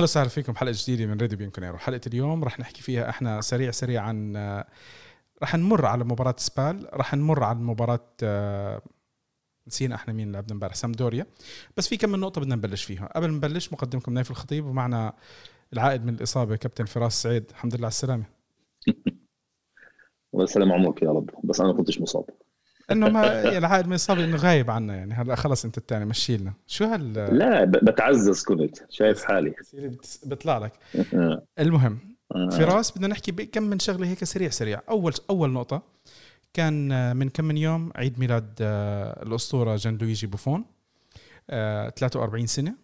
أهلا وسهلا فيكم حلقة جديدة من راديو بيانكونيرو. حلقة اليوم رح نحكي فيها إحنا سريع سريع عن رح نمر على مباراة سبال رح نمر على مباراة آه، نسينا إحنا مين لعبنا امبارح سامبدوريا. بس في كم من نقطة بدنا نبلش فيها قبل ما نبلش مقدمكم نايف الخطيب ومعنا العائد من الإصابة كابتن فراس سعيد. الحمد لله على السلامة. الله يسلم عمرك يا رب. بس أنا ما كنتش مصاب. إنه ما العائد من الاصابه إنه غايب عنا يعني. هلا خلص أنت الثاني مشي لنا. شو هال لا بتعزز كنت. شايف حالي. بيطلع لك. المهم آه. فراس بدنا نحكي بكم من شغلة هيك سريع سريع. اول أول نقطة كان من كم من يوم عيد ميلاد آه، الأسطورة جان لويجي بوفون 43 آه، سنة.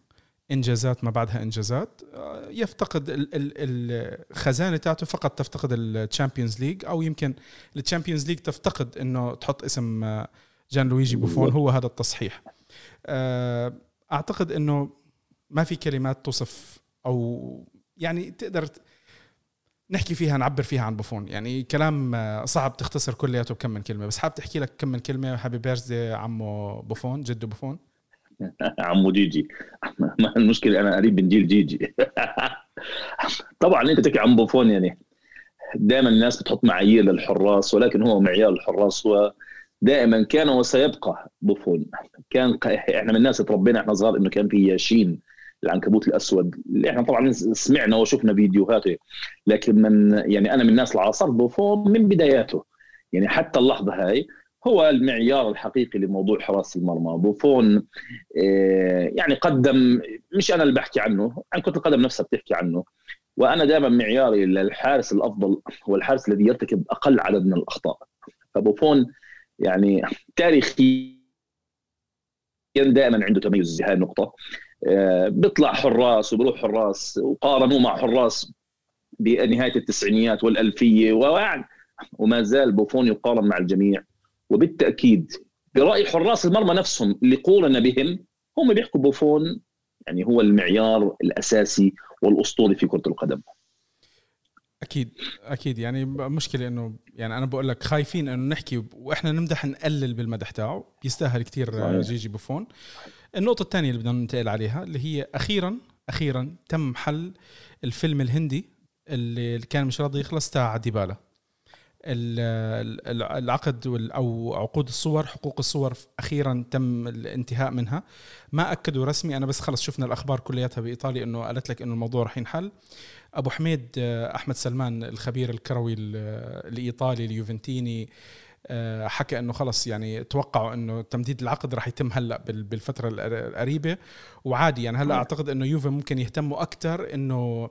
إنجازات ما بعدها إنجازات يفتقد الخزانه تاعته فقط تفتقد ال Champions League أو يمكن الشامبيونز ليج تفتقد إنه تحط اسم جان لويجي بوفون هو هذا التصحيح. أعتقد إنه ما في كلمات توصف أو يعني تقدر نحكي فيها نعبر فيها عن بوفون. يعني كلام صعب تختصر كلياته بكم من كلمة بس حابب تحكي لك كم من كلمة happy birthday عمو بوفون جده بوفون؟ عمو جيجي. المشكلة أنا قريب من جيل جيجي. طبعا أنت تحكي عن بوفون يعني. دائما الناس بتحط معايير للحراس ولكن هو معيار الحراس هو دائما كان وسيبقى بوفون كان إحنا من الناس تربينا إحنا صغار إنه كان في ياشين العنكبوت الأسود. اللي إحنا طبعا سمعنا وشفنا فيديوهاته لكن من يعني أنا من الناس اللي عاصرت بوفون من بداياته. يعني حتى اللحظة هاي هو المعيار الحقيقي لموضوع حراسه المرمى. بوفون آه، يعني قدم مش أنا اللي بحكي عنه عن كره القدم نفسها بتحكي عنه. وأنا دائما معياري للحارس الأفضل هو الحارس الذي يرتكب أقل عدد من الأخطاء. فبوفون يعني تاريخيا دائما عنده تميز هاي النقطة. آه، بيطلع حراس وبروح حراس وقارنوه مع حراس بنهاية التسعينيات والألفية ويعني وما زال بوفون يقارن مع الجميع. وبالتأكيد برأي حراس المرمى نفسهم اللي قورن بهم هم بيحكوا بوفون يعني هو المعيار الأساسي والأسطوري في كرة القدم. أكيد أكيد. يعني مشكلة إنه يعني أنا بقول لك خايفين إنه نحكي وإحنا نمدح نقلل بالمدح تاعه. بيستاهل كثير جيجي بوفون النقطة الثانية اللي بدنا ننتقل عليها اللي هي أخيرا أخيرا تم حل الفيلم الهندي اللي كان مش راضي يخلص تاع ديبالا. العقد أو عقود الصور حقوق الصور أخيرا تم الانتهاء منها. ما أكدوا رسمي أنا بس خلص شفنا الأخبار كلياتها بإيطاليا إنه قالت لك إنه الموضوع رح ينحل. أبو حميد آه، أحمد سلمان الخبير الكروي الإيطالي اليوفنتيني آه، حكى إنه خلص يعني توقعوا إنه تمديد العقد راح يتم هلأ بالفترة القريبة. وعادي يعني هلأ أعتقد إنه يوفي ممكن يهتموا أكثر إنه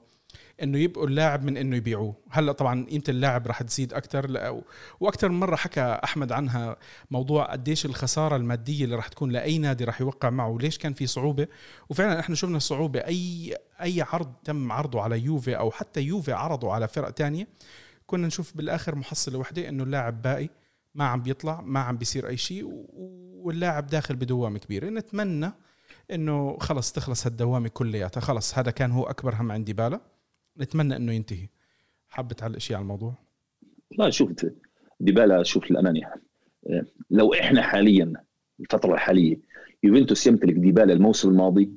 إنه يبقوا اللاعب من إنه يبيعوه. هلأ طبعا قيمة اللاعب رح تزيد أكثر وأكثر من مرة حكى أحمد عنها موضوع قديش الخسارة المادية اللي رح تكون لأي نادي رح يوقع معه وليش كان في صعوبة. وفعلا إحنا شفنا الصعوبه أي أي عرض تم عرضه على يوفي أو حتى يوفي عرضه على فرق تانية كنا نشوف بالآخر محصلة وحده إنه اللاعب باقي ما عم بيطلع ما عم بيصير أي شيء واللاعب داخل بدوامة كبيرة. نتمنى إنه خلص تخلص هالدوامة كلياتها. خلص هذا كان هو أكبر هم عندي بالا. نتمنى إنه ينتهي. حابة تعلق شيء على الموضوع؟ لا شوف ديبالا شوف الامانه لو إحنا حاليا الفترة الحالية يوفنتوس يمتلك ديبالا الموسم الماضي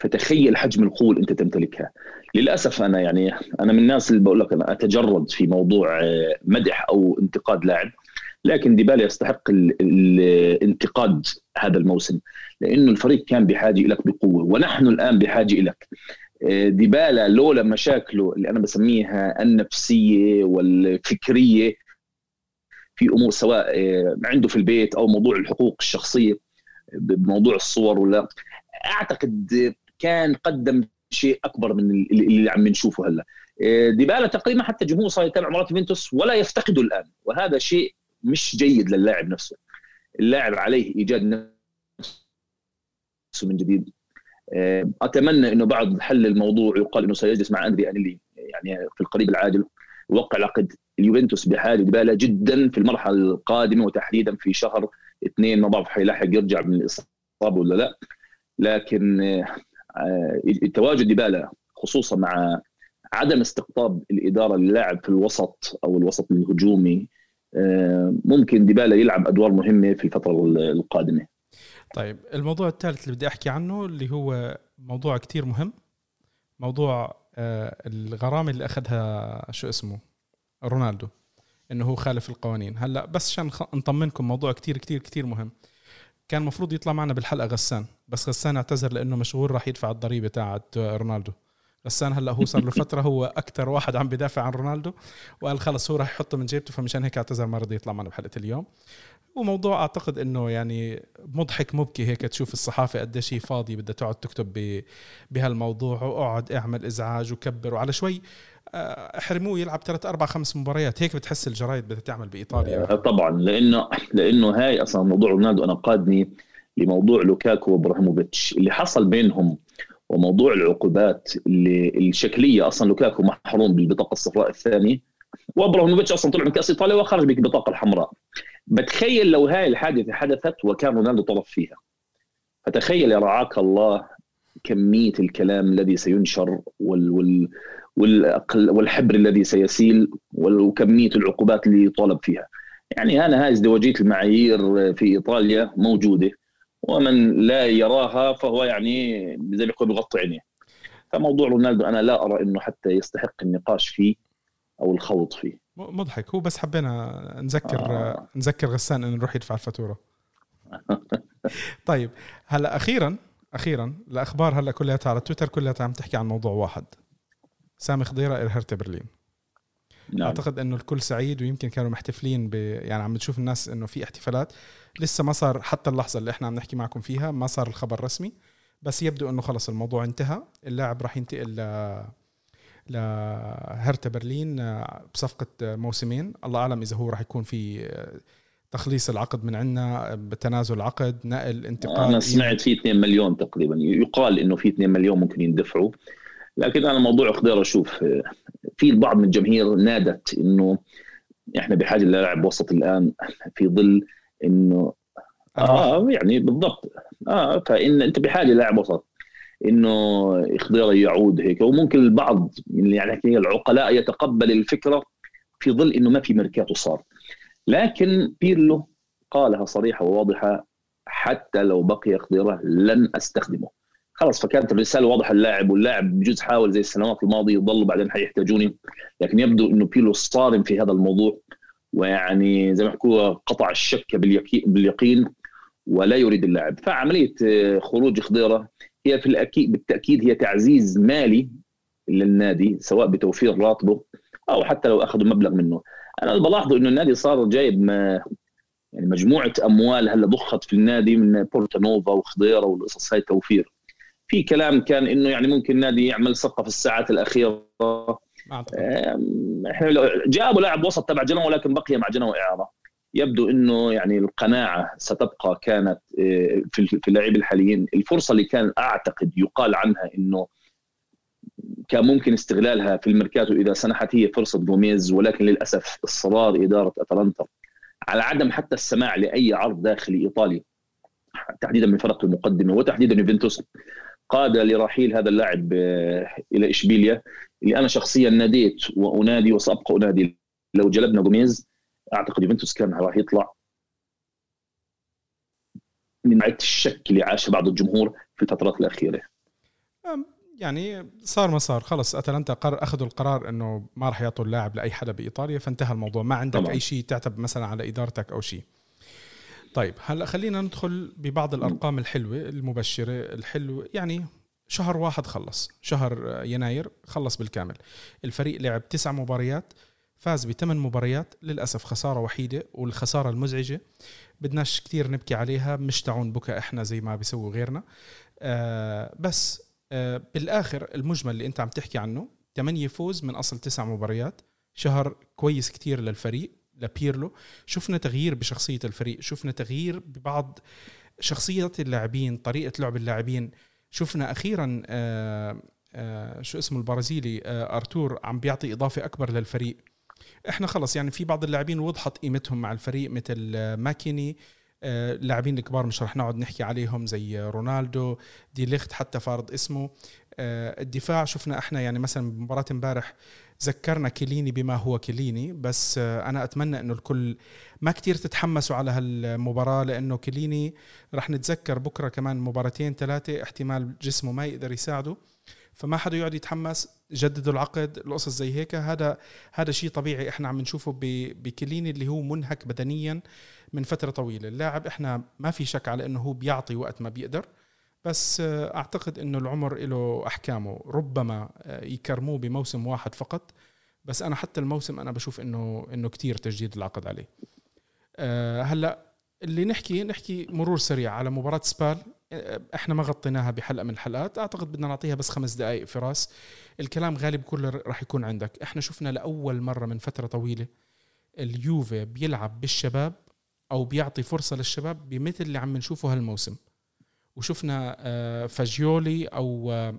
فتخيل حجم القوة اللي أنت تمتلكها. للأسف أنا يعني أنا من الناس اللي بقول لك أنا أتجرد في موضوع آه، مدح أو انتقاد لاعب. لكن ديبالا يستحق الانتقاد هذا الموسم. لأنه الفريق كان بحاجة لك بقوة ونحن الآن بحاجة لك ديبالا لولا مشاكله اللي أنا بسميها النفسية والفكرية. في أمور سواء آه، عنده في البيت أو موضوع الحقوق الشخصية بموضوع الصور ولا. أعتقد كان قدم شيء أكبر من اللي عم نشوفه هلأ. آه، ديبالا تقريبا حتى جمهور صار يتابع مباراه يوفنتوس ولا يفتقده الآن. وهذا شيء مش جيد للاعب نفسه. اللاعب عليه إيجاد نفسه من جديد. أتمنى إنه بعد حل الموضوع يقال إنه سيجلس مع أندري آنيلي يعني في القريب العاجل يوقع العقد اليوفنتوس بحاجه ديبالا جدا في المرحلة القادمة وتحديدا في شهر اثنين ما بعرف حيلاحق يرجع من الاصابه ولا لا. لكن آه، تواجد ديبالا خصوصا مع عدم استقطاب الإدارة للاعب في الوسط أو الوسط الهجومي آه، ممكن ديبالا يلعب أدوار مهمة في الفترة القادمة. طيب الموضوع الثالث اللي بدي أحكي عنه اللي هو موضوع كتير مهم موضوع آه، الغرامة اللي أخذها شو اسمه؟ رونالدو إنه هو خالف القوانين. هلأ بس عشان نطمنكم موضوع كتير كتير كتير مهم. كان المفروض يطلع معنا بالحلقة غسان بس غسان اعتذر لأنه مشغول راح يدفع الضريبة تاعت رونالدو. غسان هلأ هو صار له فترة هو أكثر واحد عم بدافع عن رونالدو وقال خلص هو راح يحطه من جيبته فمشان هيك اعتذر ما رضي يطلع معنا بحلقة اليوم. وموضوع أعتقد إنه يعني مضحك مبكي هيك تشوف الصحافة قديش هي فاضية بدها تقعد تكتب بهالموضوع وأقعد أعمل إزعاج وكبر وعلى شوي آه، احرموه يلعب ثلاث أربع خمس مباريات. هيك بتحس الجرايد بدها تعمل بإيطاليا. آه، طبعا. لأنه لأنه هاي أصلا موضوع رونالدو أنا قادني لموضوع لوكاكو وإبراهيموفيتش. اللي حصل بينهم وموضوع العقوبات اللي الشكلية أصلا لوكاكو محروم بالبطاقة الصفراء الثانية وإبراهيموفيتش أصلا طلع من كأس إيطاليا وخرج بالبطاقه الحمراء. بتخيل لو هاي الحادثه حدثت وكان رونالدو طرف فيها. فتخيل يا رعاك الله كمية الكلام الذي سينشر وال وال والحبر الذي سيسيل وكمية العقوبات اللي يطالب فيها. يعني أنا هاي ازدواجية المعايير في إيطاليا موجودة ومن لا يراها فهو يعني زي ما يقول بغطي عينيه. فموضوع رونالدو أنا لا أرى إنه حتى يستحق النقاش فيه أو الخوض فيه. مضحك. هو بس حبينا نذكر آه. نذكر غسان إنه نروح يدفع الفاتورة. طيب هلا أخيرا أخيرا الأخبار هلا كلها على تويتر كلها عم تحكي عن موضوع واحد. سامي خضيرة إلى هرتا برلين. نعم. أعتقد إنه الكل سعيد ويمكن كانوا محتفلين ب يعني عم تشوف الناس إنه في احتفالات. لسه ما صار حتى اللحظة اللي إحنا عم نحكي معكم فيها ما صار الخبر رسمي. بس يبدو إنه خلص الموضوع انتهى. اللاعب راح ينتقل ل لهرتا برلين آه، بصفقة موسمين. الله أعلم إذا هو راح يكون في آه، تخليص العقد من عندنا بتنازل العقد نقل انتقال أنا سمعت في 2 مليون تقريبا. يقال إنه في 2 مليون ممكن يندفعوا. لكن أنا موضوع خضيره أشوف آه، في البعض من الجماهير نادت إنه إحنا بحاجة للاعب وسط الآن في ظل إنه آه يعني بالضبط. آه فإن أنت بحاجة لاعب وسط. إنه خضيره يعود هيك. وممكن البعض يعني العقلاء يتقبل الفكرة في ظل إنه ما في ميركاتو صار. لكن بيرلو قالها صريحة وواضحة حتى لو بقي خضيره لن أستخدمه. خلاص فكانت الرسالة واضحة للاعب واللاعب بجوز حاول زي السنوات الماضية يضل بعدين حيحتاجوني. لكن يبدو إنه بيرلو صارم في هذا الموضوع ويعني زي ما حكوا قطع الشك باليقين ولا يريد اللاعب. فعملية خروج خضيره هي في الأكيد بالتأكيد هي تعزيز مالي للنادي سواء بتوفير راتبه أو حتى لو أخذوا مبلغ منه. أنا بلاحظ إنه النادي صار جايب ما يعني مجموعة أموال هلأ ضخت في النادي من بورتانوفا وخضيرة والقصص هاي توفير في كلام كان إنه يعني ممكن النادي يعمل صفقة في الساعات الأخيرة. إحنا جابوا لاعب وسط تبع جنوة ولكن بقي مع جنوة إعارة. يبدو إنه يعني القناعة ستبقى كانت آه، في اللاعبين الحاليين. الفرصة اللي كان أعتقد يقال عنها إنه كان ممكن استغلالها في الميركاتو إذا سنحت هي فرصة جوميز ولكن للأسف اصرار إدارة أتلانتا على عدم حتى السماع لأي عرض داخلي ايطالي تحديدا من الفرق المقدمة وتحديدا يوفنتوس قاد لرحيل هذا اللاعب آه، إلى إشبيليا اللي أنا شخصيا ناديت وأنادي وسأبقى أنادي لو جلبنا جوميز. أعتقد يوفنتوس كان راح يطلع من نوعيه الشك اللي عاشه بعض الجمهور في الفترات الأخيرة. يعني صار ما صار. خلص أتلانتا قرر أخذوا القرار إنه ما راح يعطوا اللاعب لأي حدا بإيطاليا فانتهى الموضوع. ما عندك طبعا. أي شيء تعتب مثلا على إدارتك أو شيء. طيب هلأ خلينا ندخل ببعض الأرقام الحلوة المبشرة الحلوة. يعني شهر واحد خلص. شهر يناير خلص بالكامل. الفريق لعب تسع مباريات. فاز بثمان مباريات للأسف خسارة وحيدة والخسارة المزعجة. بدناش كثير نبكي عليها مش تعون بكى إحنا زي ما بيسووا غيرنا. آه بس آه بالآخر المجمل اللي أنت عم تحكي عنه 8 فوز من أصل تسع مباريات. شهر كويس كثير للفريق لبيرلو. شفنا تغيير بشخصية الفريق شفنا تغيير ببعض شخصيات اللاعبين طريقة لعب اللاعبين. شفنا أخيرا آه آه شو اسمه البرازيلي آه أرتور عم بيعطي إضافة أكبر للفريق. إحنا خلص يعني في بعض اللاعبين وضحت قيمتهم مع الفريق مثل ماكيني. اللاعبين آه، الكبار مش رح نقعد نحكي عليهم زي رونالدو دي ليخت حتى فارض اسمه. آه، الدفاع شفنا إحنا يعني مثلا بمباراة امبارح ذكرنا كيليني بما هو كيليني بس آه، أنا أتمنى إنه الكل ما كتير تتحمسوا على هالمباراة لأنه كيليني رح نتذكر بكرة كمان مباراتين ثلاثة احتمال جسمه ما يقدر يساعده فما حدا يقعد يتحمس. جددوا العقد القصص زي هيك. هذا هذا شيء طبيعي إحنا عم نشوفه بكليني اللي هو منهك بدنيا من فترة طويلة. اللاعب إحنا ما في شك على إنه هو بيعطي وقت ما بيقدر بس أعتقد إنه العمر له أحكامه. ربما يكرموه بموسم واحد فقط بس أنا حتى الموسم أنا بشوف إنه إنه كثير تجديد العقد عليه. أه هلأ اللي نحكي نحكي مرور سريع على مباراة سبال. إحنا ما غطيناها بحلقة من الحلقات. أعتقد بدنا نعطيها بس خمس دقائق فراس. الكلام غالب كله راح يكون عندك. إحنا شفنا لأول مرة من فترة طويلة اليوفي بيلعب بالشباب أو بيعطي فرصة للشباب بمثل اللي عم نشوفه هالموسم. وشفنا آه، فاجيولي أو آه،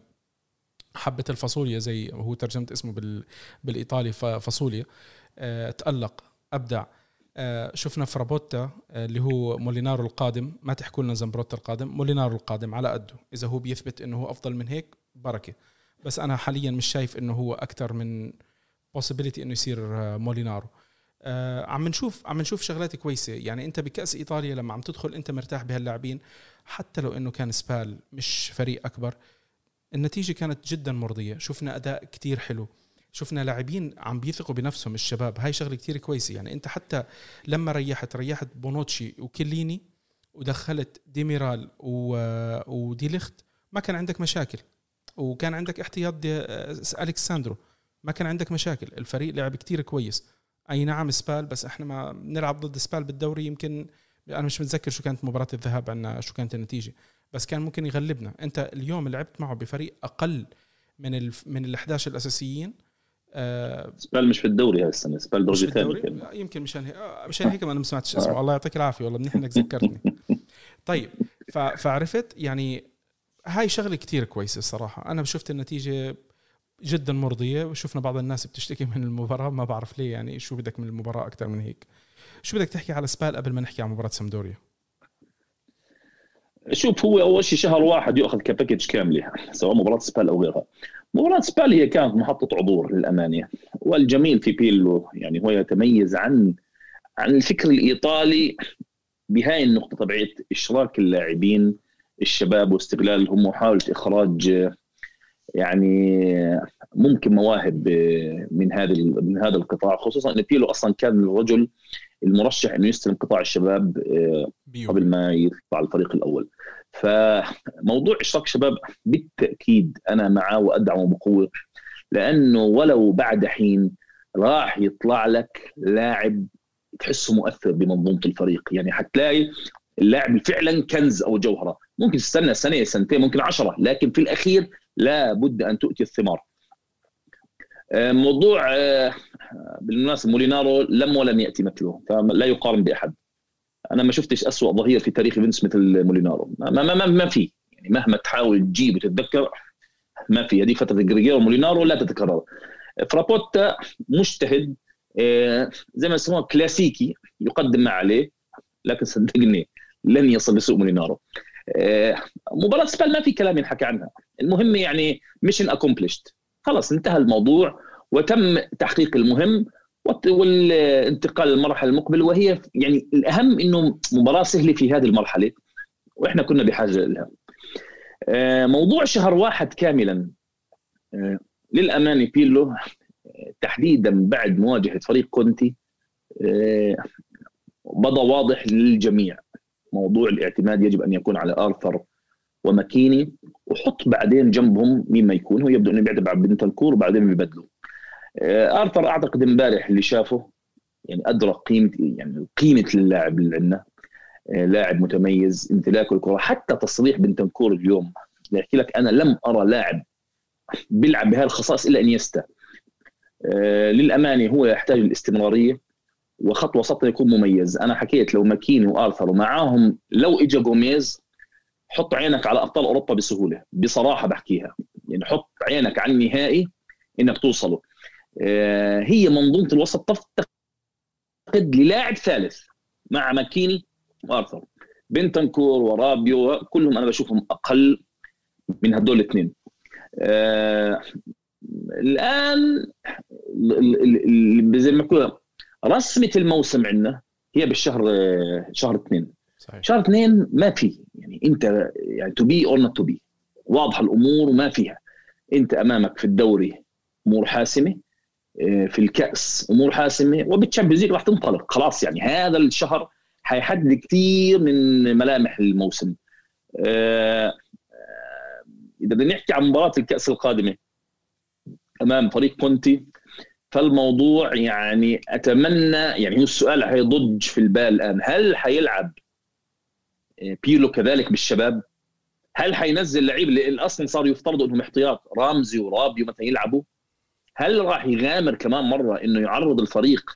حبة الفاصوليا زي ما هو ترجمت اسمه بال بالإيطالي فاصوليا آه، تألق أبدع. شفنا فرابوتا اللي هو مولينارو القادم. ما تحكوا لنا زمبروتا القادم مولينارو القادم على قده. إذا هو بيثبت إنه هو أفضل من هيك بركة. بس أنا حاليا مش شايف إنه هو أكثر من possibility إنه يصير مولينارو. آه عم نشوف عم نشوف شغلات كويسة. يعني أنت بكأس إيطاليا لما عم تدخل أنت مرتاح بهاللاعبين حتى لو إنه كان سبال مش فريق أكبر النتيجة كانت جدا مرضية. شفنا أداء كتير حلو. شفنا لاعبين عم بيثقوا بنفسهم الشباب. هاي شغلة كتير كويسة. يعني انت حتى لما ريحت ريحت بونوتشي وكيليني ودخلت ديميرال وديليخت ما كان عندك مشاكل. وكان عندك احتياط ألكساندرو ما كان عندك مشاكل. الفريق لعب كتير كويس. أي نعم سبال بس إحنا ما بنلعب ضد سبال بالدوري. يمكن أنا مش متذكر شو كانت مباراة الذهاب عنا شو كانت النتيجة. بس كان ممكن يغلبنا. أنت اليوم لعبت معه بفريق أقل من ال من ال 11 الأساسيين. آه سبال مش في الدوري هاي السنة سبال درجة ثانية يمكن مشان هيك آه، مشان هيك ما أنا ما سمعتش اسمه. الله يعطيك العافية والله منيح إنك ذكرتني. طيب فعرفت يعني هاي شغلة كتير كويسة الصراحه أنا شفت النتيجة جدا مرضية وشفنا بعض الناس بتشتكي من المباراة ما بعرف ليه يعني شو بدك من المباراة أكثر من هيك. شو بدك تحكي على سبال قبل ما نحكي عن مباراة سامدوريا؟ شوف هو أول شيء شهر واحد يأخذ كباكج كاملة سواء مباراة سبال أو غيرها. مباراه سبال هي كانت محطة عبور للامانه والجميل في بيلو يعني هو يتميز عن عن الفكر الإيطالي بهاي النقطة تبعت إشراك اللاعبين الشباب واستغلالهم ومحاوله إخراج يعني ممكن مواهب من هذا من هذا القطاع خصوصا إن بيلو أصلا كان الرجل المرشح إنه يستلم قطاع الشباب آه، قبل ما يطلع الفريق الأول. فموضوع اشراك شباب بالتأكيد أنا معه وأدعمه بقوة لأنه ولو بعد حين راح يطلع لك لاعب تحسه مؤثر بمنظومة الفريق. يعني حتلاقي اللاعب فعلا كنز أو جوهرة. ممكن تستنى سنة سنتين ممكن عشرة لكن في الأخير لا بد أن تؤتي الثمار. آه، موضوع آه، بالمناسبة مولينارو لم ولن يأتي مثله فلا يقارن بأحد. أنا ما شفتش أسوأ ظهير في تاريخ اليوفنتوس مثل مولينارو. ما ما ما, ما في. يعني مهما تحاول تجيب وتتذكر ما في. هذه فترة كريستيان مولينارو لا تتكرر. فرابوتا مجتهد آه، زي ما يسموها كلاسيكي يقدم ما عليه لكن صدقني لن يصل لسوء مولينارو. مباراة سبال ما في كلام ينحكى عنها. المهم يعني mission accomplished خلاص انتهى الموضوع وتم تحقيق المهم. والانتقال للمرحلة المقبلة وهي يعني الأهم إنه مباراة سهلة في هذه المرحلة وإحنا كنا بحاجة لها. آه، موضوع شهر واحد كاملا آه، للأمانة بيرلو تحديدا بعد مواجهة فريق كونتي آه، بدا واضح للجميع موضوع الاعتماد يجب أن يكون على آرثر ومكيني وحط بعدين جنبهم مين ما يكون هو يبدو إنه بيعتمد على بنتنكور وبعدين بيبدلوا آه، أرثر أعتقد إمبارح اللي شافه يعني أدرك قيمة يعني قيمة اللاعب اللي عندنا آه، لاعب متميز امتلاكه الكرة حتى تصريح بنتنكور اليوم يحكي لك أنا لم أرى لاعب بيلعب بهذه الخصائص إلا إنيستا. آه للأمانة هو يحتاج الاستمرارية وخط وسط يكون مميز. أنا حكيت لو ماكيني وأرثر ومعاهم لو اجى جوميز حط عينك على أبطال أوروبا بسهولة بصراحة بحكيها. يعني حط عينك على النهائي إنك توصله. آه، هي منظومة الوسط تفتقد للاعب ثالث مع ماكيني وأرثر. بنتنكور ورابيو كلهم أنا بشوفهم أقل من هدول الاثنين. آه الآن زي ما رسمة الموسم عندنا هي بالشهر شهر اثنين. صحيح. شهر اثنين ما في يعني أنت يعني to be or not to be واضحة الأمور وما فيها. أنت أمامك في الدوري امور حاسمة. آه، في الكأس أمور حاسمه وبال Champions League راح تنطلق. خلاص يعني هذا الشهر حيحدد كثير من ملامح الموسم. آه، إذا بدنا نحكي عن مباراة الكأس القادمة أمام فريق كونتي فالموضوع يعني أتمنى يعني هو السؤال حيضج في البال الآن. هل حيلعب بيرلو كذلك بالشباب؟ هل حينزل لعيب؟ اللي أصلا صار يفترض إنهم احتياط. رامزي ورابيو مثلا يلعبوا. هل راح يغامر كمان مرة إنه يعرض الفريق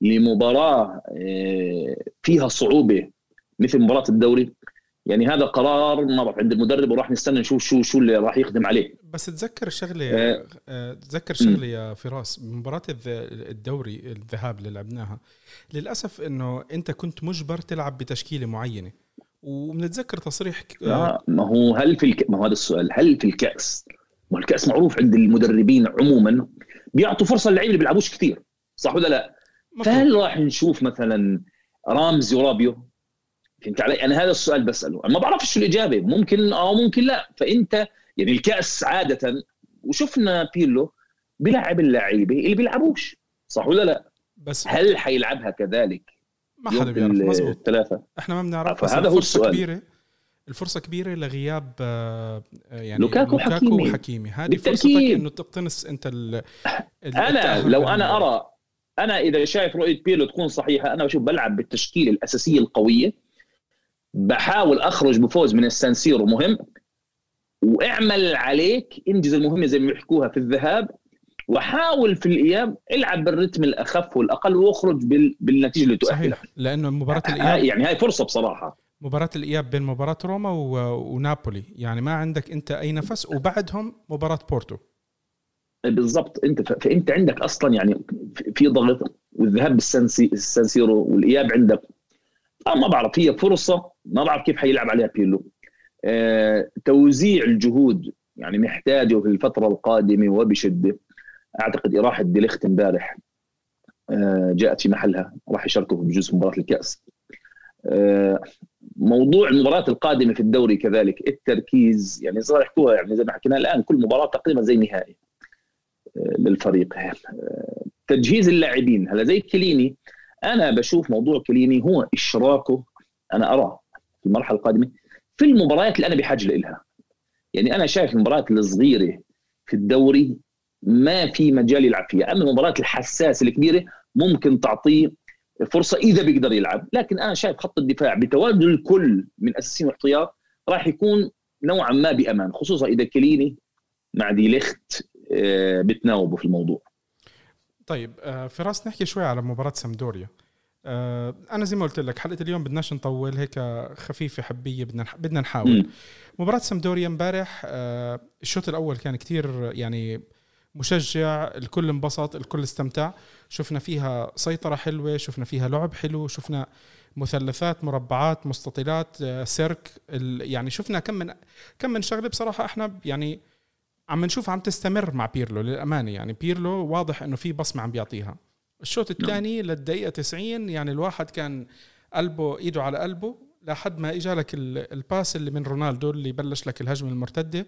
لمباراة آه، فيها صعوبة مثل مباراة الدوري؟ يعني هذا قرار ما بعرف عند المدرب وراح نستنى نشوف شو شو اللي راح يخدم عليه. بس تذكر شغلة آه, آه، تذكر شغلة يا فراس مباراة الدوري الذهاب اللي لعبناها للأسف إنه أنت كنت مجبر تلعب بتشكيلة معينة. وبنتذكر تصريح آه ما هو هل في الك... ما هو هذا السؤال هل في الكأس ما الكاس معروف عند المدربين عموما بيعطوا فرصة للعيبة اللي بيلعبوش كثير صح ولا لا؟ مفهوم. فهل راح نشوف مثلا رامزي ورابيو فهمت علي؟ أنا هذا السؤال بسأله، أنا ما بعرفش الإجابة ممكن آه ممكن لا، فأنت يعني الكأس عادة وشفنا بيرلو بيلعب اللعيبة اللي بيلعبوش صح ولا لا؟ بس هل حيلعبها كذلك؟ ما حدا بيعرف مزبوط الثلاثة إحنا ما بنعرف فهذا هو السؤال كبيرة الفرصة كبيرة لغياب آه، يعني لوكاكو, لوكاكو وحكيمي, وحكيمي. هذه فرصتك إنه تقتنص أنت ال أنا لو أنا أرى أنا إذا شايف رؤية بيرلو تكون صحيحة أنا بشوف بلعب بالتشكيلة الأساسية القوية. بحاول أخرج بفوز من السان سيرو مهم. واعمل عليك انجز المهمة زي ما بيحكوها في الذهاب. وحاول في الاياب العب بالرتم الأخف والأقل وأخرج بال... بالنتيجة اللي تؤهلك صحيح لأنه مباراة الأياب يعني هاي فرصة بصراحة. مباراة الإياب بين مباراة روما. ونابولي. يعني ما عندك أنت أي نفس وبعدهم مباراة بورتو. بالضبط. أنت. فأنت عندك أصلا يعني في ضغط والذهاب بالسان سيرو والإياب عندك. آه ما بعرف هي فرصة ما بعرف كيف حيلعب عليها بيرلو آه توزيع الجهود يعني محتاجه في الفترة القادمة وبشدة. أعتقد إراحة ديليخت امبارح آه جاءت في محلها راح يشاركوا بجزء مباراة الكأس. آه موضوع المباريات القادمة في الدوري كذلك التركيز يعني صار يحكوها يعني زي ما حكينا الآن كل مباراة تقريبا زي نهائي آه للفريق. آه تجهيز اللاعبين. هلا زي كليني أنا بشوف موضوع كليني هو إشراكه أنا أراه في المرحلة القادمة في المباريات اللي أنا بحاجة لها يعني أنا شايف المباريات الصغيرة في الدوري ما في مجال يلعب فيها. أما المباريات الحساسة الكبيرة ممكن تعطيه فرصة إذا بيقدر يلعب. لكن أنا شايف خط الدفاع بتواجد الكل من أساسيين واحتياط راح يكون نوعا ما بأمان خصوصا إذا كليني مع دي ليخت آه، بتناوبوا في الموضوع. طيب آه، فراس نحكي شوي على مباراة سامدوريا. آه، أنا زي ما قلت لك حلقة اليوم بدناش نطول هيك خفيفة حبية بدنا بدنا نحاول. مباراة سامدوريا امبارح الشوط الأول كان كتير يعني مشجع الكل انبسط الكل استمتع. شفنا فيها سيطرة حلوة شفنا فيها لعب حلو شفنا مثلثات مربعات مستطيلات آه، سيرك يعني شفنا كم من كم من شغلة بصراحة إحنا يعني عم نشوف عم تستمر مع بيرلو للأمانة. يعني بيرلو واضح إنه في بصمة عم بيعطيها. الشوط نعم. الثاني للدقيقة 90 يعني الواحد كان قلبه إيده على قلبه لحد ما اجى لك ال pass اللي من رونالدو اللي بلش لك الهجمة المرتدة.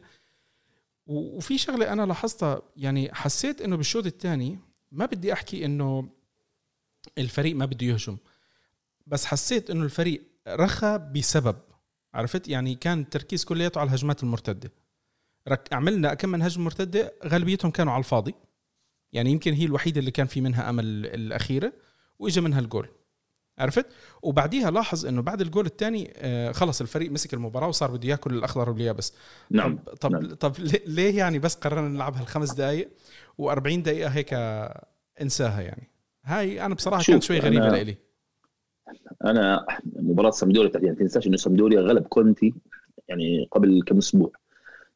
وفي شغلة أنا لاحظتها يعني حسيت إنه بالشوط الثاني ما بدي أحكي إنه الفريق ما بده يهجم بس حسيت إنه الفريق رخى بسبب عرفت؟ يعني كان التركيز كلياته على الهجمات المرتدة. رك عملنا كم من هجمة مرتدة غالبيتهم كانوا على الفاضي. يعني يمكن هي الوحيدة اللي كان في منها أمل الأخيرة وإجا منها الجول. عرفت؟ وبعديها لاحظ إنه بعد الجول الثاني آه خلص الفريق مسك المباراة وصار بده ياكل الأخضر واليابس. نعم طب طب, نعم. طب ليه يعني بس قررنا نلعبها الخمس دقائق و40 دقيقة هيك انساها يعني. هاي أنا بصراحة كانت شوي غريبة أنا لإلي. أنا مباراة سامدوريا يعني تنساش إنه سامدوريا غلب كونتي يعني قبل كم أسبوع.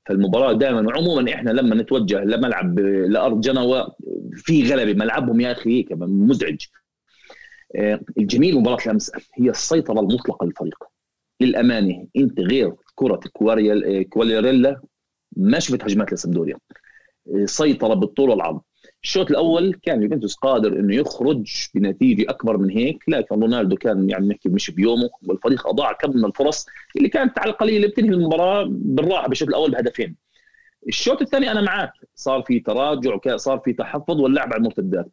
فالمباراة دائما وعموما إحنا لما نتوجه لملعب لأرض جنوة في غلبة ملعبهم يا أخي هيك مزعج. الجميل مباراة الأمس هي السيطرة المطلقة للفريق. للأمانة إنت غير كرة كواليريلا ما شفت هجمات لسامدوريا آه، سيطرة بالطول والعرض. الشوط الأول كان يوفنتوس قادر إنه يخرج بنتيجة أكبر من هيك لكن رونالدو كان يعني نحكي مش بيومه والفريق أضاع كم من الفرص اللي كانت على القليل بتنهي المباراة بالراحة بالشوط الأول بهدفين. الشوط الثاني أنا معك صار في تراجع صار في تحفظ واللعب على المرتدات.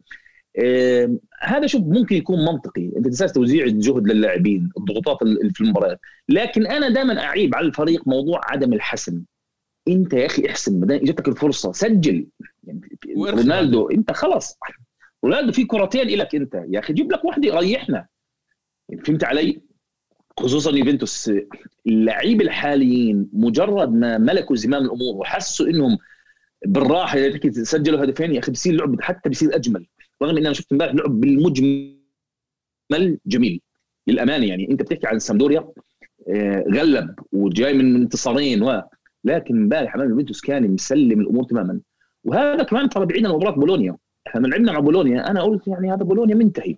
آه هذا شوف ممكن يكون منطقي. أنت تساس توزيع الجهد للاعبين الضغوطات في المباريات. لكن أنا دائما أعيب على الفريق موضوع عدم الحسم. أنت يا أخي احسن ما إجتك الفرصة سجل. يعني رونالدو أنت خلص رونالدو في كرتين لك أنت. يا أخي جيب لك واحدة يريحنا. يعني فهمت علي؟ خصوصا يوفنتوس. اللعيبه الحاليين مجرد ما ملكوا زمام الأمور وحسوا إنهم بالراحة إذا تحكي سجلوا هدفين يا أخي بصير لعب حتى بصير أجمل. رغم ان أنا شفت إمبارح لعب بالمجمل جميل. للأمانة يعني أنت بتحكي عن سامدوريا آه، غلب وجاي من انتصارين و لكن إمبارح أمام يوفنتوس كان مسلم الأمور تماما. وهذا كمان ترى بعيد عن مباراة بولونيا. إحنا من لعبنا مع بولونيا أنا قلت يعني هذا بولونيا منتهي.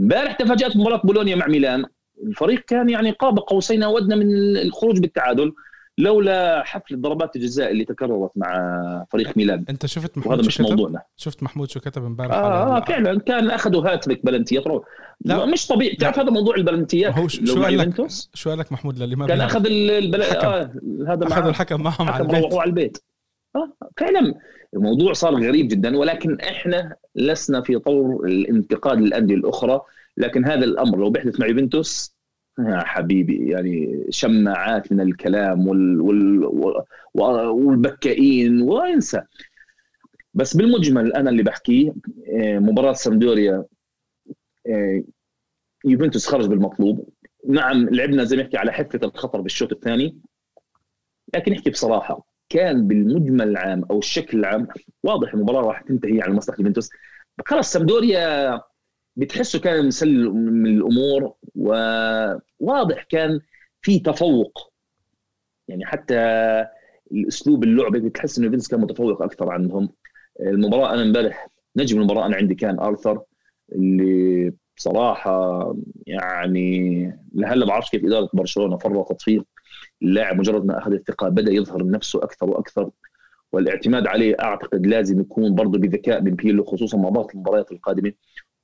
إمبارح تفاجأت مباراة بولونيا مع ميلان. الفريق كان يعني قاب قوسين أودنا من الخروج بالتعادل. لولا حفل ضربات الجزاء اللي تكررت مع فريق ميلان. أنت شفت محمود وهذا مش موضوعنا. شفت محمود شو كتب امبارح آه, آه فعلا كان أخذوا هاتريك بلنتيات لا. مش طبيعي. تعرف هذا موضوع البلنتيات؟ هو شو قال لك؟ شو قال لك محمود للي ما كان أخذ البل... آه هذا أخذ الحكم معهم على البيت. على البيت. آه فعلا الموضوع صار غريب جدا ولكن إحنا لسنا في طور الانتقاد للأندية الأخرى. لكن هذا الأمر لو بيحدث مع يوفنتوس يا حبيبي يعني شماعات من الكلام وال وال والبكائين وانسى بس بالمجمل أنا اللي بحكيه آه، مباراة سامدوريا آه، يوفنتوس خرج بالمطلوب. نعم لعبنا زي ما نحكي على حفه الخطر بالشوط الثاني لكن نحكي بصراحة كان بالمجمل العام أو الشكل العام واضح المباراة راح تنتهي على مصلحة يوفنتوس. خلص سامدوريا بتحسه كان مسلم من الأمور وواضح كان في تفوق. يعني حتى الأسلوب اللعبه بتحس إنه فينس كان متفوق أكثر عنهم المباراة أنا إمبارح نجم المباراة أنا عندي كان آرثر اللي بصراحة يعني لهلأ بعرفش كيف إدارة برشلونة فرطت فيه اللاعب مجرد ما أخذ الثقة بدأ يظهر نفسه أكثر وأكثر والاعتماد عليه أعتقد لازم يكون برضه بذكاء من بيلو خصوصا مع ضغط المباريات القادمة.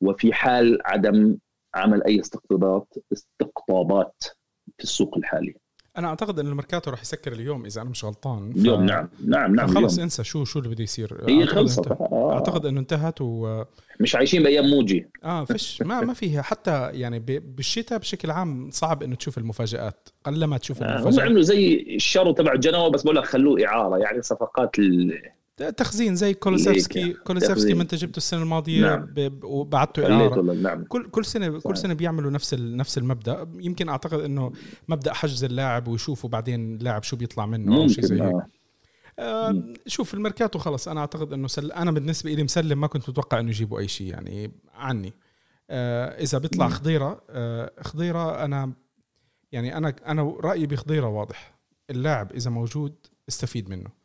وفي حال عدم عمل أي استقطابات استقطابات في السوق الحالي. أنا أعتقد إن الميركاتو راح يسكر اليوم إذا أنا مش غلطان. ف... اليوم نعم نعم نعم خلص انسى شو شو اللي بده يصير. هي خلصت. آه. أعتقد انه انتهت و مش عايشين بأيام موجي آه فيش ما ما فيها. حتى يعني بالشتاء بشكل عام صعب إنه تشوف المفاجآت قلما تشوف آه المفاجآت. هم عملوا زي الشراء تبع جنوا بس بقول لك خلوه إعارة يعني صفقات ال... تخزين زي كولوسيفسكي. كولوسيفسكي ما انت جبته السنة الماضية نعم. وبعته إعارة. نعم. كل كل سنه صحيح. كل سنة بيعملوا نفس نفس المبدأ. يمكن أعتقد إنه مبدأ حجز اللاعب ويشوفوا بعدين اللاعب شو بيطلع منه أو شيء زي هيك. آه. آه شوف الميركاتو خلص. أنا أعتقد إنه سل... أنا بالنسبة لي مسلم ما كنت متوقع إنه يجيبوا أي شيء يعني عني. آه إذا بيطلع خضيرة آه خضيرة أنا يعني أنا أنا رأيي بخضيرة واضح. اللاعب إذا موجود استفيد منه.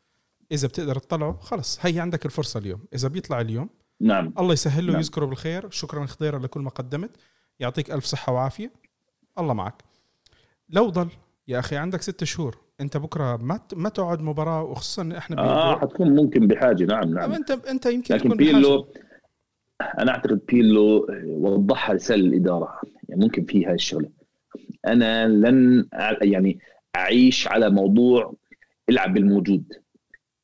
إذا بتقدر تطلعه خلص. هي عندك الفرصة اليوم. إذا بيطلع اليوم نعم. الله يسهل له نعم. يذكره بالخير. شكرا خضيره لكل ما قدمت. يعطيك ألف صحة وعافية. الله معك. لو ضل يا أخي عندك ست شهور. أنت بكرة ما ما تقعد مباراة وخصوصا إحنا آه حتكون ممكن بحاجة. نعم نعم. أنت أنت يمكن لكن تكون بيلو بحاجة. أنا أعتقد بيلو وضحها رساله الإدارة. يعني ممكن في هاي الشغلة. أنا لن يعني أعيش على موضوع العب بالموجود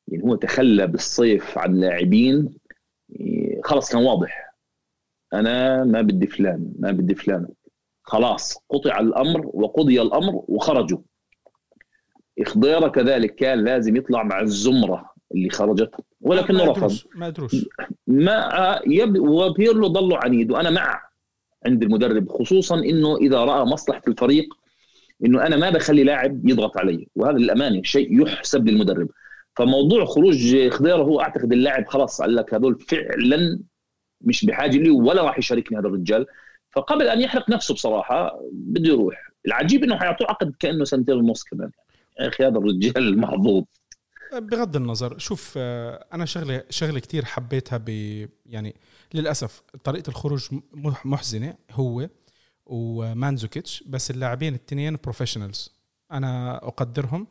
يعني هو تخلى بالصيف عن لاعبين خلص كان واضح. أنا ما بدي فلان ما بدي فلان. خلاص قطع الأمر وقضي الأمر وخرجوا. خضيره كذلك كان لازم يطلع مع الزمرة اللي خرجت. ولكنه رفض. ما ادروش ما يب وبيرلو ضلوا عنيد. وأنا مع عند المدرب خصوصا إنه إذا رأى مصلحة الفريق إنه أنا ما بخلي لاعب يضغط علي. وهذا للأمانة شيء يحسب للمدرب. فموضوع خروج خضيره هو أعتقد اللاعب خلاص قال لك هذول فعلا مش بحاجة لي ولا راح يشاركني هذا الرجال. فقبل أن يحرق نفسه بصراحة بده يروح. العجيب إنه حيعطوه عقد كأنه سنتين ونص كمان. يا أخي هذا الرجال محظوظ بغض النظر شوف آه، أنا شغلة شغلة كثير حبيتها ب يعني للأسف طريقة الخروج محزنة هو ومانزوكيتش بس اللاعبين الاثنين بروفيشنالز أنا أقدرهم.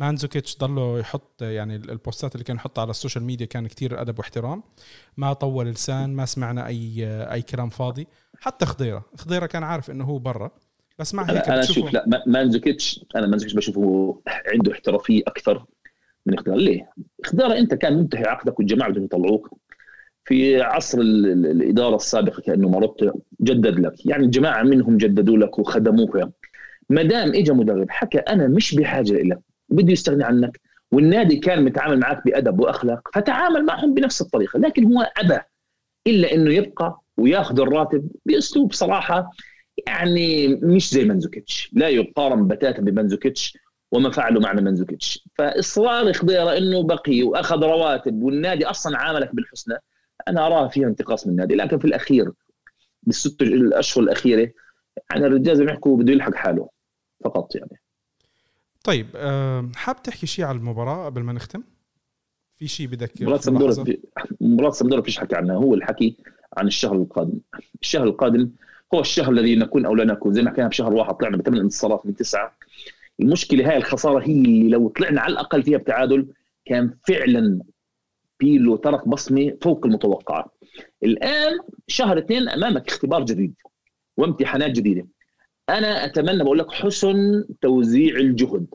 مانزوكيتش ضله يحط يعني البوستات اللي كان يحطها على ال social media كان كتير أدب واحترام. ما طول لسان ما سمعنا أي أي كلام فاضي. حتى خضيرة. خضيرة كان عارف إنه هو برا. بس مع هيك أنا أشوف لا مانزوكيتش أنا مانزوكيتش بشوفه عنده احترافية أكثر من خضيرة ليه؟ خضيرة أنت كان منتهي عقدك والجماعة بدهم يطلعوك. في عصر الإدارة السابقة كأنه مرضت جدد لك. يعني الجماعة منهم جددوا لك وخدموك. ما دام اجى مدرب حكى أنا مش بحاجة لك بده يستغني عنك. والنادي كان متعامل معك بأدب وأخلاق فتعامل معهم بنفس الطريقة لكن هو أبى إلا إنه يبقى ويأخذ الراتب بأسلوب صراحة يعني مش زي منزوكيتش لا يقارن بتاتا بمنزوكيتش وما فعلوا معنا منزوكيتش فإصرار خضيره إنه بقي وأخذ رواتب والنادي أصلا عاملك بالحسنى أنا أراها فيها انتقاص من النادي. لكن في الأخير بالست الأشهر الأخيرة يعني الرجال زي ما بده يلحق حاله فقط يعني. طيب حاب تحكي شيء على المباراة قبل ما نختم؟ في شيء بدك مباراة سمدورة مباراة سمدورة فيش حكي عنها. هو الحكي عن الشهر القادم. الشهر القادم هو الشهر الذي نكون أو لا نكون. زي ما حكينا بشهر واحد طلعنا بثمان انتصارات من تسعة. المشكلة هاي الخسارة هي اللي لو طلعنا على الأقل فيها بتعادل كان فعلا بيلو ترك بصمة فوق المتوقعة. الآن شهر اثنين أمامك اختبار جديد وامتحانات جديدة. أنا أتمنى بقول لك حسن توزيع الجهد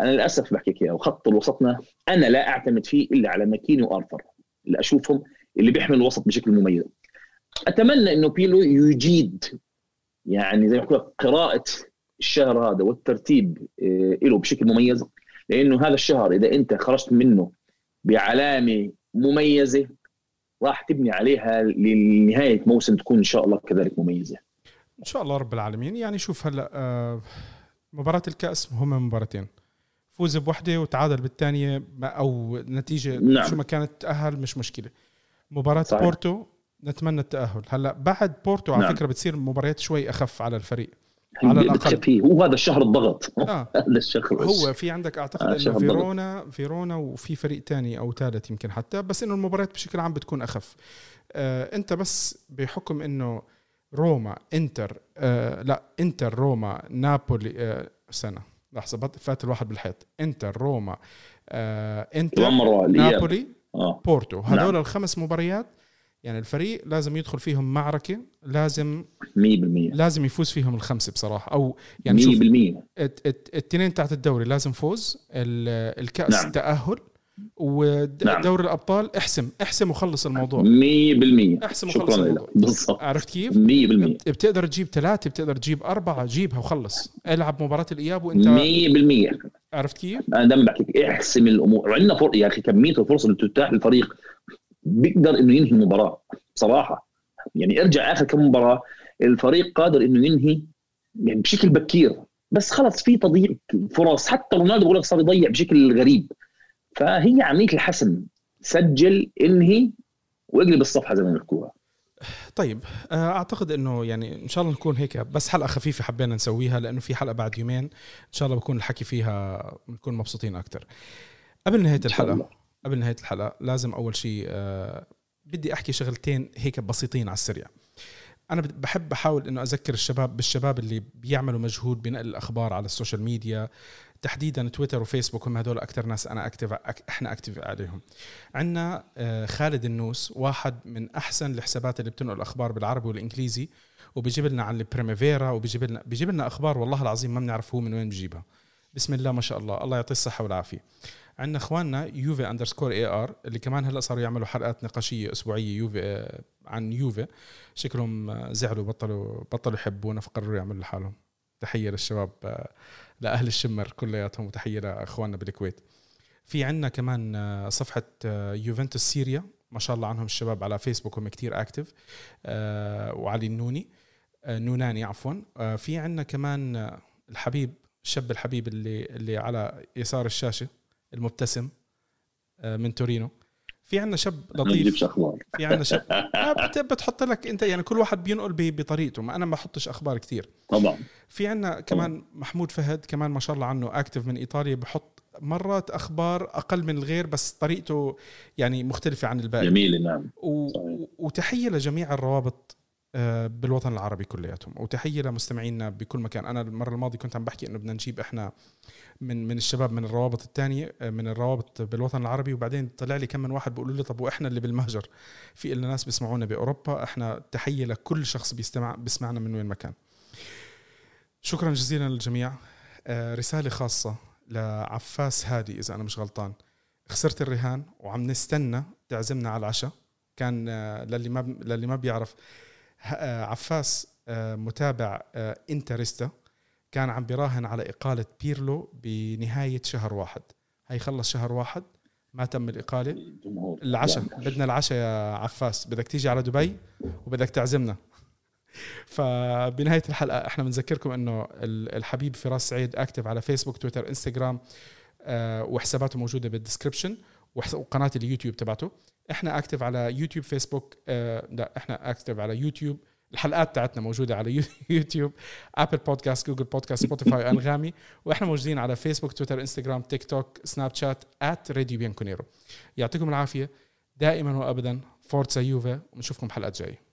أنا للأسف بحكيك اياها وخط الوسطنا أنا لا أعتمد فيه إلا على ماكيني وآرثر اللي أشوفهم اللي بيحمل الوسط بشكل مميز أتمنى إنه بيلو يجيد يعني زي ما قراءة الشهر هذا والترتيب آه، له بشكل مميز لأنه هذا الشهر إذا أنت خرجت منه بعلامة مميزة راح تبني عليها لنهاية موسم تكون إن شاء الله كذلك مميزة. إن شاء الله رب العالمين. يعني شوف هلا آه، مباراة الكأس هم مباراتين. فوز بوحدة وتعادل بالثانيه أو نتيجة نعم. شو ما كانت تأهل مش مشكلة. مباراة صحيح. بورتو نتمنى التأهل. هلا بعد بورتو على نعم. فكرة بتصير مباريات شوي أخف على الفريق. على الأقل. هو هذا الشهر الضغط. آه. هذا الشهر هو في عندك أعتقد آه إنه فيرونا فيرونا وفي فريق تاني أو ثالث يمكن حتى بس إنه المباريات بشكل عام بتكون أخف. آه أنت بس بحكم إنه روما انتر آه لا انتر روما نابولي آه سنه لحظة فات الواحد بالحيط انتر روما آه انتر نابولي آه. بورتو هذول نعم. الخمس مباريات يعني الفريق لازم يدخل فيهم معركة لازم 100% لازم يفوز فيهم الخمسة بصراحة أو يعني 100% الاثنين تحت الدوري لازم فوز الكأس نعم. تأهل ودوري نعم. الأبطال احسم احسم وخلص الموضوع. 100% احسم وخلص الموضوع. بالضبط. عرفت كيف؟ 100% بتقدر تجيب ثلاثة بتقدر تجيب أربعة جيبها وخلص. العب مباراة الإياب وأنت 100% عرفت كيف؟ أنا دائما بحكي احسم الأمور. وعندنا فرق يا أخي كمية الفرص اللي تتاح للفريق بيقدر إنه ينهي المباراة بصراحة. يعني ارجع آخر كم مباراة الفريق قادر إنه ينهي يعني بشكل بكير. بس خلص في تضييع فرص. حتى رونالدو بقول لك صار يضيع بشكل غريب. فهي عمليه الحسم. سجل انهي واقلب الصفحة زي ما بيحكوها طيب آه، أعتقد إنه يعني إن شاء الله نكون هيك بس حلقة خفيفة حبينا نسويها لأنه في حلقة بعد يومين. إن شاء الله بكون الحكي فيها بنكون مبسوطين أكثر قبل نهاية الحلقة قبل نهاية الحلقة لازم أول شيء آه بدي أحكي شغلتين هيك بسيطين على السريع. أنا بحب أحاول إنه أذكر الشباب بالشباب اللي بيعملوا مجهود بنقل الأخبار على ال social media. تحديدا تويتر وفيسبوك هم هدول أكثر ناس أنا active إحنا active عليهم. عندنا آه خالد النوس واحد من أحسن الحسابات اللي بتنقل الأخبار بالعربي والإنجليزي وبيجيب لنا عن ال Primavera وبيجيب لنا بيجيب لنا أخبار والله العظيم ما بنعرف هو من وين بجيبها. بسم الله ما شاء الله. الله يعطيه الصحة والعافية. عندنا إخواننا يوفي underscore AR اللي كمان هلأ صاروا يعملوا حلقات نقاشية أسبوعية يوفي آه، عن يوفي. شكلهم آه، زعلوا بطلوا بطلوا يحبونا فقرروا يعملوا لحالهم. تحية للشباب لأهل الشمر كلياتهم وتحية لإخواننا بالكويت. في عندنا كمان صفحة يوفنتوس سيريا. ما شاء الله عنهم الشباب على فيسبوك هم كتير active وعلي النوني نوناني عفوا. في عندنا كمان الحبيب الشاب الحبيب اللي اللي على يسار الشاشة المبتسم آه، من تورينو. في عندنا شاب لطيف. في عندنا شاب. بتحط لك أنت يعني كل واحد بينقل بطريقته. ما أنا ما بحطش أخبار كثير طبعا. في عندنا كمان محمود فهد كمان ما شاء الله عنه اكتف من إيطاليا بحط مرات أخبار أقل من الغير بس طريقته يعني مختلفة عن الباقي. جميلة نعم. و... وتحية لجميع الروابط آه، بالوطن العربي كلياتهم. وتحية لمستمعينا بكل مكان. أنا المرة الماضية كنت عم بحكي إنه بدنا نجيب إحنا من من الشباب من الروابط الثانية آه، من الروابط بالوطن العربي وبعدين طلع لي كم من واحد بيقولوا لي طب وإحنا اللي بالمهجر؟ في لنا ناس بيسمعونا بأوروبا. إحنا تحية لكل شخص بيستمع بيسمعنا من وين ما كان. شكرا جزيلا للجميع. آه، رسالة خاصة لعفاس هادي إذا أنا مش غلطان. خسرت الرهان وعم نستنى تعزمنا على العشاء. كان آه، للي ما للي ما بيعرف آه، عفاس آه، متابع interista. كان عم بيراهن على إقالة بيرلو بنهاية شهر واحد. هي خلص شهر واحد ما تم الإقالة. العشاء. بدنا العشاء يا عفاس. بدك تيجي على دبي وبدك تعزمنا. فبنهاية الحلقة إحنا بنذكركم إنه الحبيب فراس سعيد active على فيسبوك تويتر انستغرام وحساباته موجودة بال description وقناة اليوتيوب تبعته. إحنا active على يوتيوب فيسبوك آه لا إحنا active على يوتيوب الحلقات تاعتنا موجودة على يوتيوب Apple Podcast Google Podcast Spotify أنغامي. وإحنا موجودين على فيسبوك تويتر انستغرام تيك توك سناب شات at Radio Bianconero يعطيكم العافية. دائما وابدا forza Juve ونشوفكم حلقات جاية.